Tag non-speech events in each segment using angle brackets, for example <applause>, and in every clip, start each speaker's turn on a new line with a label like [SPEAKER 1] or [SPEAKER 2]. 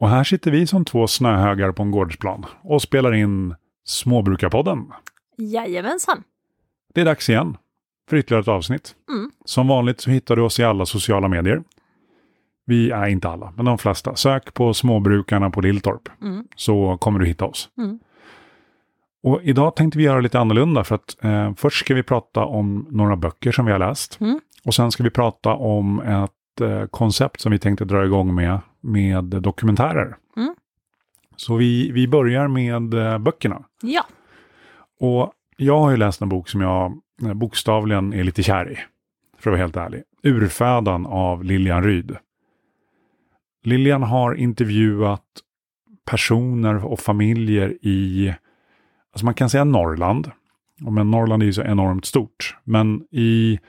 [SPEAKER 1] Och här sitter vi som två snöhögar på en gårdsplan och spelar in Småbrukarpodden.
[SPEAKER 2] Jajamensan.
[SPEAKER 1] Det är dags igen för ytterligare ett avsnitt.
[SPEAKER 2] Mm.
[SPEAKER 1] Som vanligt så hittar du oss i alla sociala medier. Vi är inte alla, men de flesta. Sök på Småbrukarna på Lilltorp
[SPEAKER 2] Mm.
[SPEAKER 1] så kommer du hitta oss.
[SPEAKER 2] Mm.
[SPEAKER 1] Och idag tänkte vi göra lite annorlunda för att eh, först ska vi prata om några böcker som vi har läst.
[SPEAKER 2] Mm.
[SPEAKER 1] Och sen ska vi prata om ett eh, koncept som vi tänkte dra igång med, med dokumentärer.
[SPEAKER 2] Mm.
[SPEAKER 1] Så vi, vi börjar med eh, böckerna.
[SPEAKER 2] Ja.
[SPEAKER 1] Och jag har ju läst en bok som jag eh, bokstavligen är lite kär i. För att vara helt ärlig. Urfödan av Lilian Ryd. Lilian har intervjuat personer och familjer i, alltså man kan säga Norrland. Men Norrland är ju så enormt stort. Men i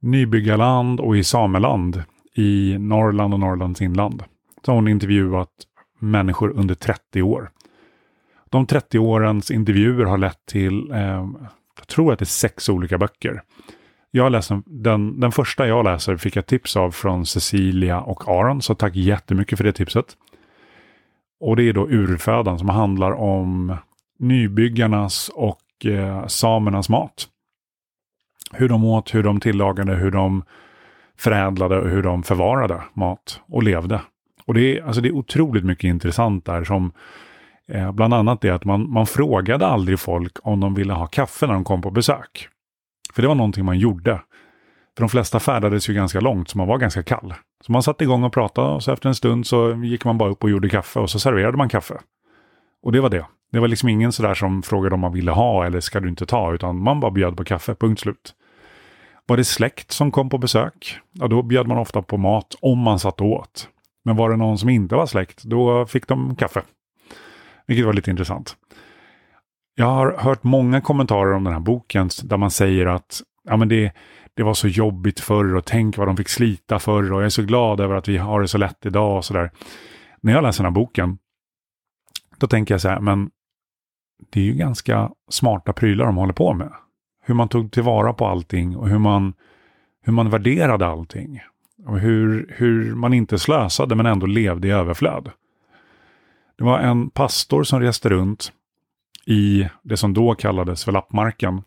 [SPEAKER 1] nybyggarland och i sameland i Norrland och Norrlands inland. Så har hon intervjuat människor under 30 år. De 30 årens intervjuer har lett till, eh, jag tror att det är sex olika böcker. Jag läser, den, den första jag läser fick jag tips av från Cecilia och Aron, så tack jättemycket för det tipset. Och det är då Urfödan som handlar om nybyggarnas och eh, samernas mat. Hur de åt, hur de tillagade, hur de förädlade och hur de förvarade mat och levde. Och det är, alltså det är otroligt mycket intressant där som eh, bland annat det att man, man frågade aldrig folk om de ville ha kaffe när de kom på besök. För det var någonting man gjorde. För de flesta färdades ju ganska långt så man var ganska kall. Så man satte igång och pratade och så efter en stund så gick man bara upp och gjorde kaffe och så serverade man kaffe. Och det var det. Det var liksom ingen sådär som frågade om man ville ha eller ska du inte ta utan man bara bjöd på kaffe, punkt slut. Var det släkt som kom på besök, ja då bjöd man ofta på mat om man satt och åt. Men var det någon som inte var släkt, då fick de kaffe. Vilket var lite intressant. Jag har hört många kommentarer om den här boken där man säger att ja, men det, det var så jobbigt förr och tänk vad de fick slita förr och jag är så glad över att vi har det så lätt idag och sådär. När jag läser den här boken, då tänker jag så här, men det är ju ganska smarta prylar de håller på med. Hur man tog tillvara på allting och hur man, hur man värderade allting. Om hur, hur man inte slösade men ändå levde i överflöd. Det var en pastor som reste runt i det som då kallades för lappmarken.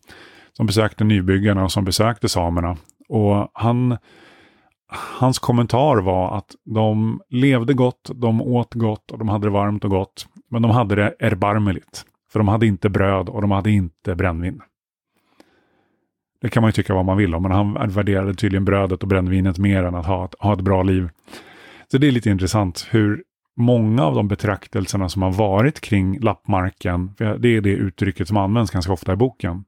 [SPEAKER 1] Som besökte nybyggarna och som besökte samerna. Och han, hans kommentar var att de levde gott, de åt gott och de hade det varmt och gott. Men de hade det erbarmligt. För de hade inte bröd och de hade inte brännvin. Det kan man ju tycka vad man vill om, men han värderade tydligen brödet och brännvinet mer än att ha ett, ha ett bra liv. Så det är lite intressant hur många av de betraktelserna som har varit kring lappmarken, det är det uttrycket som används ganska ofta i boken,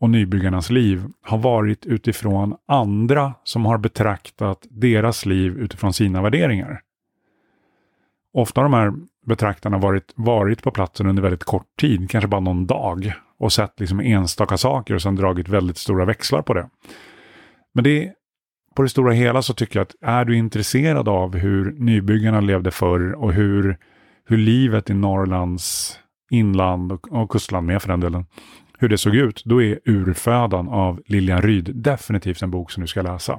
[SPEAKER 1] och nybyggarnas liv har varit utifrån andra som har betraktat deras liv utifrån sina värderingar. Ofta de här betraktarna varit, varit på platsen under väldigt kort tid, kanske bara någon dag, och sett liksom enstaka saker och sedan dragit väldigt stora växlar på det. Men det på det stora hela så tycker jag att är du intresserad av hur nybyggarna levde förr och hur, hur livet i Norrlands inland och, och kustland med för den delen, hur det såg ut, då är Urfödan av Lilian Ryd definitivt en bok som du ska läsa.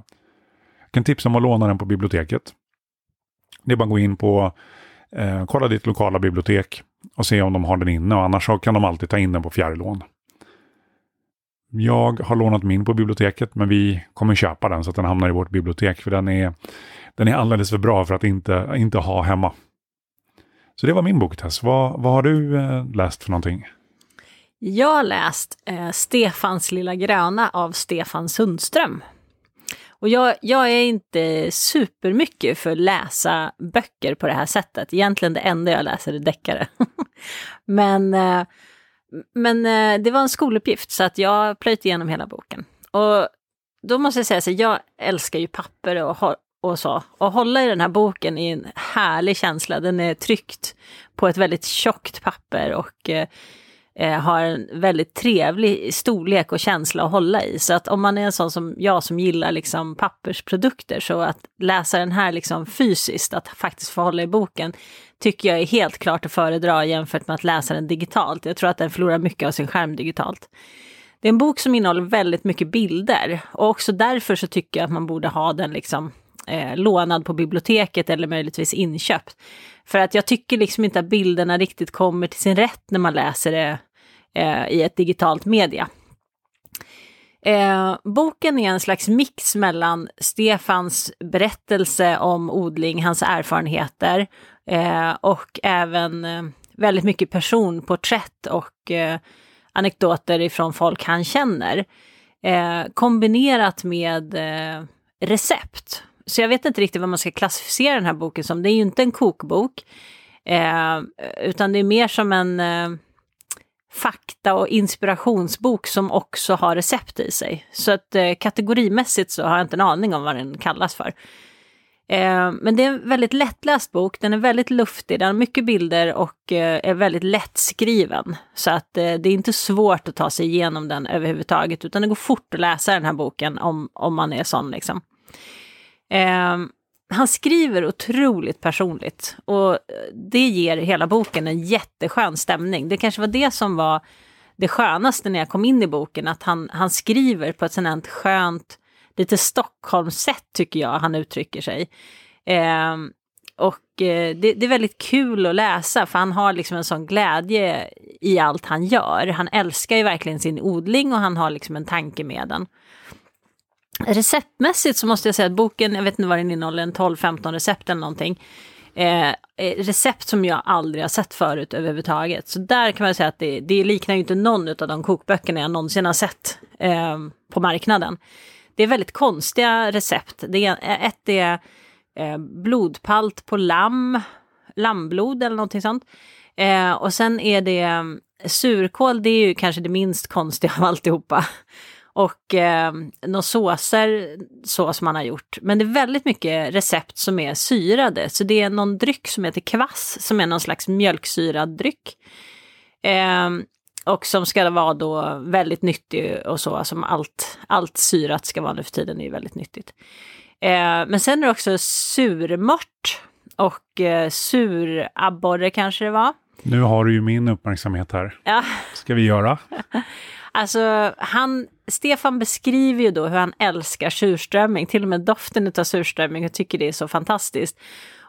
[SPEAKER 1] Jag kan tipsa om att låna den på biblioteket. Det är bara att gå in på, eh, kolla ditt lokala bibliotek och se om de har den inne och annars så kan de alltid ta in den på fjärrlån. Jag har lånat min på biblioteket men vi kommer köpa den så att den hamnar i vårt bibliotek för den är, den är alldeles för bra för att inte, inte ha hemma. Så det var min boktest. Vad, vad har du eh, läst för någonting?
[SPEAKER 2] Jag har läst eh, Stefans lilla gröna av Stefan Sundström. Och jag, jag är inte supermycket för att läsa böcker på det här sättet. Egentligen det enda jag läser är deckare. <laughs> men eh, men eh, det var en skoluppgift så att jag plöjt igenom hela boken. Och då måste jag säga så jag älskar ju papper och, och så. Och hålla i den här boken är en härlig känsla. Den är tryckt på ett väldigt tjockt papper och eh, eh, har en väldigt trevlig storlek och känsla att hålla i. Så att om man är en sån som jag som gillar liksom pappersprodukter så att läsa den här liksom fysiskt, att faktiskt få hålla i boken, tycker jag är helt klart att föredra jämfört med att läsa den digitalt. Jag tror att den förlorar mycket av sin skärm digitalt. Det är en bok som innehåller väldigt mycket bilder och också därför så tycker jag att man borde ha den liksom eh, lånad på biblioteket eller möjligtvis inköpt. För att jag tycker liksom inte att bilderna riktigt kommer till sin rätt när man läser det eh, i ett digitalt media. Eh, boken är en slags mix mellan Stefans berättelse om odling, hans erfarenheter eh, och även eh, väldigt mycket personporträtt och eh, anekdoter ifrån folk han känner. Eh, kombinerat med eh, recept. Så jag vet inte riktigt vad man ska klassificera den här boken som. Det är ju inte en kokbok, eh, utan det är mer som en eh, fakta och inspirationsbok som också har recept i sig. Så att eh, kategorimässigt så har jag inte en aning om vad den kallas för. Eh, men det är en väldigt lättläst bok, den är väldigt luftig, den har mycket bilder och eh, är väldigt lättskriven. Så att eh, det är inte svårt att ta sig igenom den överhuvudtaget, utan det går fort att läsa den här boken om, om man är sån liksom. Eh, han skriver otroligt personligt och eh, det ger hela boken en jätteskön stämning. Det kanske var det som var det skönaste när jag kom in i boken, att han, han skriver på ett sådant skönt, lite Stockholmssätt tycker jag han uttrycker sig. Eh, och eh, det, det, är väldigt kul att läsa för han har liksom en sån glädje i allt han gör. Han älskar ju verkligen sin odling och han har liksom en tanke med den. Receptmässigt så måste jag säga att boken, jag vet inte vad den innehåller, en 12-15 recept eller någonting. Eh, eh, recept som jag aldrig har sett förut överhuvudtaget. Så där kan man säga att det, det liknar ju inte någon av de kokböckerna jag någonsin har sett eh, på marknaden. Det är väldigt konstiga recept. Det är, ett är eh, blodpalt på lamm, lammblod eller någonting sånt. Eh, och sen är det eh, surkål, det är ju kanske det minst konstiga av alltihopa och eh, några såser så som man har gjort. Men det är väldigt mycket recept som är syrade. Så det är någon dryck som heter kvass som är någon slags mjölksyrad dryck. Eh, och som ska vara då väldigt nyttig och så, som allt, allt syrat ska vara nu för tiden är väldigt nyttigt. Eh, men sen är det också surmört och eh, surabborre kanske det var.
[SPEAKER 1] Nu har du ju min uppmärksamhet här. Ja. ska vi göra? <laughs>
[SPEAKER 2] Alltså, han, Stefan beskriver ju då hur han älskar surströmming, till och med doften av surströmming och tycker det är så fantastiskt.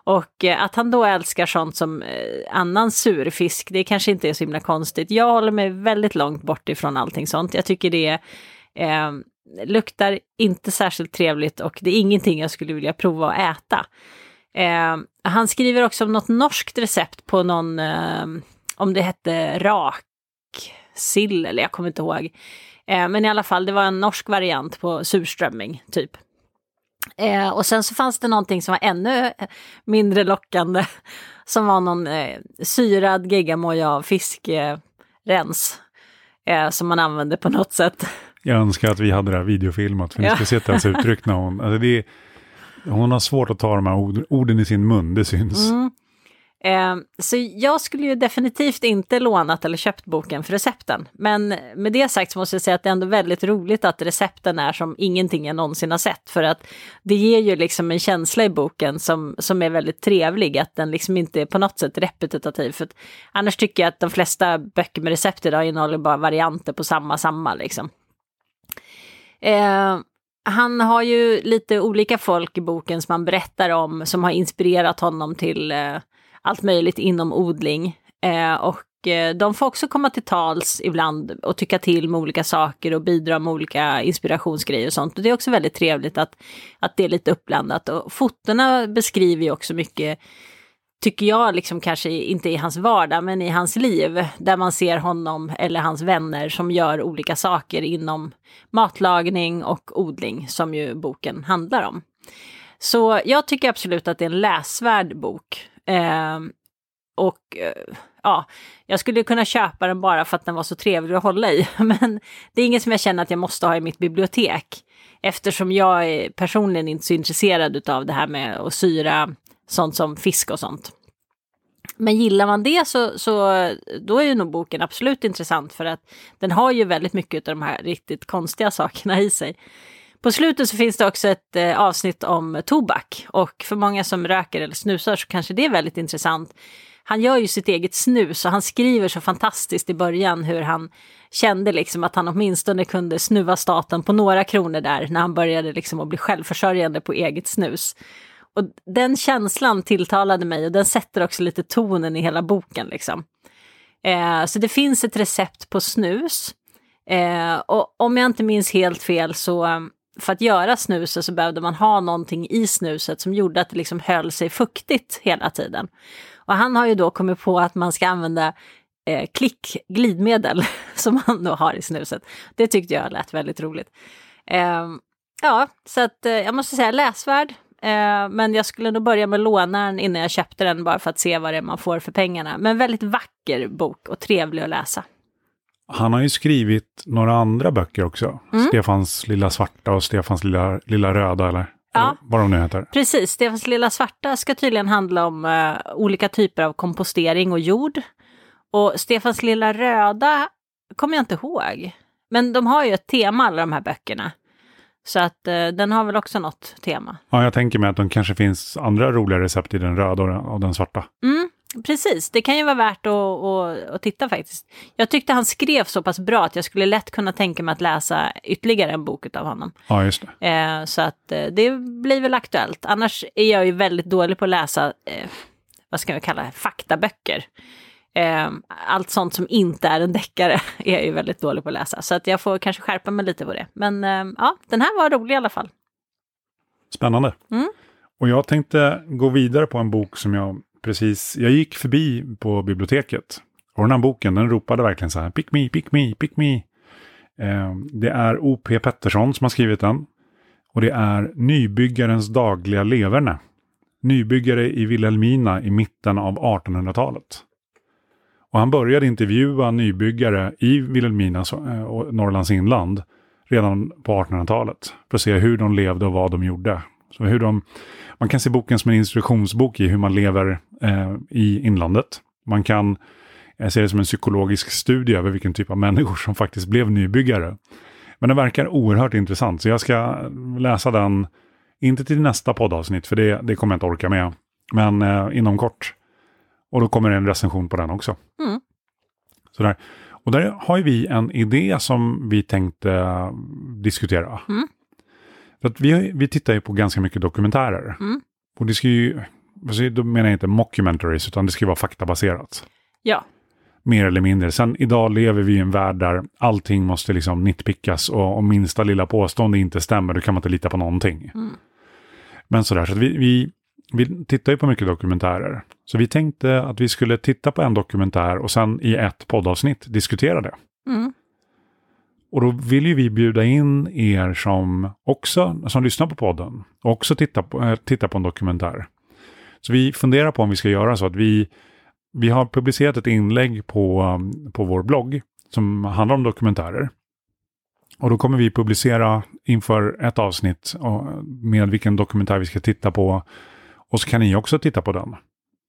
[SPEAKER 2] Och eh, att han då älskar sånt som eh, annan surfisk, det kanske inte är så himla konstigt. Jag håller mig väldigt långt bort ifrån allting sånt. Jag tycker det eh, luktar inte särskilt trevligt och det är ingenting jag skulle vilja prova att äta. Eh, han skriver också om något norskt recept på någon, eh, om det hette rak sill, eller jag kommer inte ihåg. Eh, men i alla fall, det var en norsk variant på surströmming, typ. Eh, och sen så fanns det någonting som var ännu mindre lockande, <laughs> som var någon eh, syrad geggamoja av fiskrens, eh, som man använde på något sätt. <laughs>
[SPEAKER 1] Jag önskar att vi hade det här videofilmat, för ni ska se hennes uttryck när hon... Alltså det hon har svårt att ta de här orden i sin mun, det syns. Mm.
[SPEAKER 2] Eh, så jag skulle ju definitivt inte lånat eller köpt boken för recepten. Men med det sagt så måste jag säga att det är ändå väldigt roligt att recepten är som ingenting jag någonsin har sett. För att det ger ju liksom en känsla i boken som, som är väldigt trevlig, att den liksom inte är på något sätt repetitiv. För annars tycker jag att de flesta böcker med recept idag innehåller bara varianter på samma, samma liksom. Eh, han har ju lite olika folk i boken som han berättar om, som har inspirerat honom till eh, allt möjligt inom odling. Eh, och eh, de får också komma till tals ibland och tycka till med olika saker och bidra med olika inspirationsgrejer och sånt. Och det är också väldigt trevligt att, att det är lite uppblandat. Och fotona beskriver ju också mycket tycker jag, liksom kanske inte i hans vardag, men i hans liv, där man ser honom eller hans vänner som gör olika saker inom matlagning och odling, som ju boken handlar om. Så jag tycker absolut att det är en läsvärd bok. Eh, och eh, ja, jag skulle kunna köpa den bara för att den var så trevlig att hålla i. <laughs> Men det är inget som jag känner att jag måste ha i mitt bibliotek. Eftersom jag är personligen inte så intresserad av det här med att syra sånt som fisk och sånt. Men gillar man det så, så då är ju nog boken absolut intressant för att den har ju väldigt mycket av de här riktigt konstiga sakerna i sig. På slutet så finns det också ett eh, avsnitt om tobak och för många som röker eller snusar så kanske det är väldigt intressant. han gör ju sitt eget snus och han skriver så fantastiskt i början hur han kände liksom att han åtminstone kunde snuva staten på några kronor där när han började liksom att bli självförsörjande på eget snus. Och den känslan tilltalade mig och den sätter också lite tonen i hela boken. Liksom. Eh, så det finns ett recept på snus. Eh, och om jag inte minns helt fel så eh, för att göra snuset så behövde man ha någonting i snuset som gjorde att det liksom höll sig fuktigt hela tiden. Och han har ju då kommit på att man ska använda eh, klick glidmedel <laughs> som han då har i snuset. Det tyckte jag lät väldigt roligt. Eh, ja, så att eh, jag måste säga läsvärd. Eh, men jag skulle nog börja med lånaren innan jag köpte den bara för att se vad det är man får för pengarna. Men väldigt vacker bok och trevlig att läsa.
[SPEAKER 1] Han har ju skrivit några andra böcker också.
[SPEAKER 2] Mm.
[SPEAKER 1] Stefans lilla svarta och Stefans lilla, lilla röda eller
[SPEAKER 2] Ja.
[SPEAKER 1] vad de nu heter.
[SPEAKER 2] Precis, Stefans lilla svarta ska tydligen handla om eh, olika typer av kompostering och jord. Och Stefans lilla röda kommer jag inte ihåg. Men de har ju ett tema alla de här böckerna. Så att eh, den har väl också något tema.
[SPEAKER 1] Ja, jag tänker mig att de kanske finns andra roliga recept i den röda och den, och den svarta.
[SPEAKER 2] Mm, precis, det kan ju vara värt att, att, att titta faktiskt. Jag tyckte han skrev så pass bra att jag skulle lätt kunna tänka mig att läsa ytterligare en bok av honom.
[SPEAKER 1] Ja, just det.
[SPEAKER 2] Eh, så att eh, det blir väl aktuellt. Annars är jag ju väldigt dålig på att läsa, eh, vad ska vi kalla det, faktaböcker. Eh, allt sånt som inte är en deckare <laughs> är jag ju väldigt dålig på att läsa. Så att jag får kanske skärpa mig lite på det. Men eh, ja, den här var rolig i alla fall.
[SPEAKER 1] Spännande.
[SPEAKER 2] Mm.
[SPEAKER 1] Och jag tänkte gå vidare på en bok som jag precis, jag gick förbi på biblioteket. Och den här boken, den ropade verkligen så här, pick me, pick me, pick me. Eh, det är O.P. Pettersson som har skrivit den. Och det är Nybyggarens dagliga leverne. Nybyggare i Vilhelmina i mitten av 1800-talet. Och han började intervjua nybyggare i Vilhelmina eh, och Norrlands inland redan på 1800-talet. För att se hur de levde och vad de gjorde. Så hur de, man kan se boken som en instruktionsbok i hur man lever eh, i inlandet. Man kan eh, se det som en psykologisk studie över vilken typ av människor som faktiskt blev nybyggare. Men den verkar oerhört intressant, så jag ska läsa den, inte till nästa poddavsnitt, för det, det kommer jag inte orka med, men eh, inom kort. Och då kommer det en recension på den också.
[SPEAKER 2] Mm.
[SPEAKER 1] Sådär. Och där har ju vi en idé som vi tänkte eh, diskutera.
[SPEAKER 2] Mm.
[SPEAKER 1] För att vi, vi tittar ju på ganska mycket dokumentärer.
[SPEAKER 2] Mm.
[SPEAKER 1] Och det ska ju, alltså, då menar jag inte mockumentaries, utan det ska ju vara faktabaserat.
[SPEAKER 2] Ja,
[SPEAKER 1] Mer eller mindre. Sen idag lever vi i en värld där allting måste liksom nitpickas och om minsta lilla påstående inte stämmer, då kan man inte lita på någonting.
[SPEAKER 2] Mm.
[SPEAKER 1] Men sådär, så att vi, vi, vi tittar ju på mycket dokumentärer. Så vi tänkte att vi skulle titta på en dokumentär och sen i ett poddavsnitt diskutera det.
[SPEAKER 2] mm.
[SPEAKER 1] Och då vill ju vi bjuda in er som också, som lyssnar på podden, och också tittar på, äh, på en dokumentär. Så vi funderar på om vi ska göra så att vi, vi har publicerat ett inlägg på, um, på vår blogg som handlar om dokumentärer. Och då kommer vi publicera inför ett avsnitt med vilken dokumentär vi ska titta på. Och så kan ni också titta på den.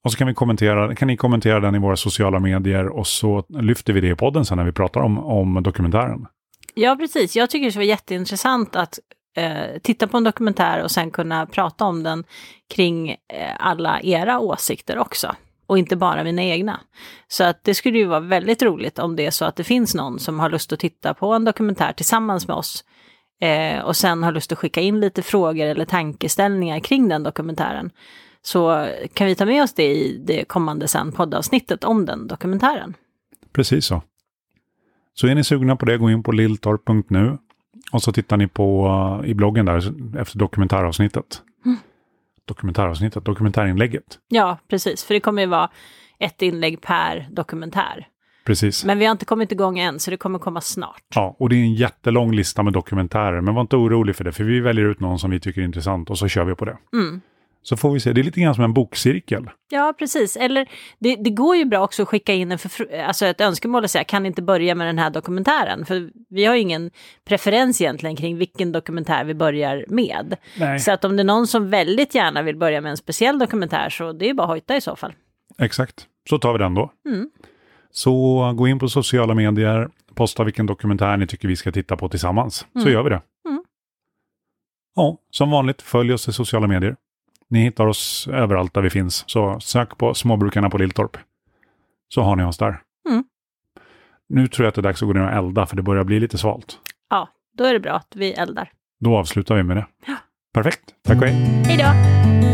[SPEAKER 1] Och så kan, vi kommentera, kan ni kommentera den i våra sociala medier och så lyfter vi det i podden sen när vi pratar om, om dokumentären.
[SPEAKER 2] Ja, precis. Jag tycker det var jätteintressant att eh, titta på en dokumentär och sen kunna prata om den kring eh, alla era åsikter också. Och inte bara mina egna. Så att det skulle ju vara väldigt roligt om det är så att det finns någon som har lust att titta på en dokumentär tillsammans med oss. Eh, och sen har lust att skicka in lite frågor eller tankeställningar kring den dokumentären. Så kan vi ta med oss det i det kommande sen poddavsnittet om den dokumentären.
[SPEAKER 1] Precis så. Så är ni sugna på det, gå in på lilltorp.nu och så tittar ni på uh, i bloggen där efter dokumentäravsnittet.
[SPEAKER 2] Mm.
[SPEAKER 1] Dokumentäravsnittet, dokumentärinlägget.
[SPEAKER 2] Ja, precis. För det kommer ju vara ett inlägg per dokumentär.
[SPEAKER 1] Precis.
[SPEAKER 2] Men vi har inte kommit igång än, så det kommer komma snart.
[SPEAKER 1] Ja, och det är en jättelång lista med dokumentärer, men var inte orolig för det, för vi väljer ut någon som vi tycker är intressant och så kör vi på det.
[SPEAKER 2] Mm.
[SPEAKER 1] Så får vi se, det är lite grann som en bokcirkel.
[SPEAKER 2] Ja, precis. Eller det, det går ju bra också att skicka in en alltså ett önskemål och säga, kan inte börja med den här dokumentären? För vi har ju ingen preferens egentligen kring vilken dokumentär vi börjar med.
[SPEAKER 1] Nej.
[SPEAKER 2] Så att om det är någon som väldigt gärna vill börja med en speciell dokumentär så det är bara att hojta i så fall.
[SPEAKER 1] Exakt, så tar vi den då.
[SPEAKER 2] Mm.
[SPEAKER 1] Så gå in på sociala medier, posta vilken dokumentär ni tycker vi ska titta på tillsammans, så
[SPEAKER 2] Mm.
[SPEAKER 1] gör vi det.
[SPEAKER 2] Mm.
[SPEAKER 1] Ja, som vanligt, följ oss i sociala medier. Ni hittar oss överallt där vi finns. Så sök på Småbrukarna på Lilltorp. Så har ni oss där.
[SPEAKER 2] Mm.
[SPEAKER 1] Nu tror jag att det är dags att gå ner och elda, för det börjar bli lite svalt.
[SPEAKER 2] Ja, då är det bra att vi eldar.
[SPEAKER 1] Då avslutar vi med det. Perfekt. Tack och hej.
[SPEAKER 2] Hej då!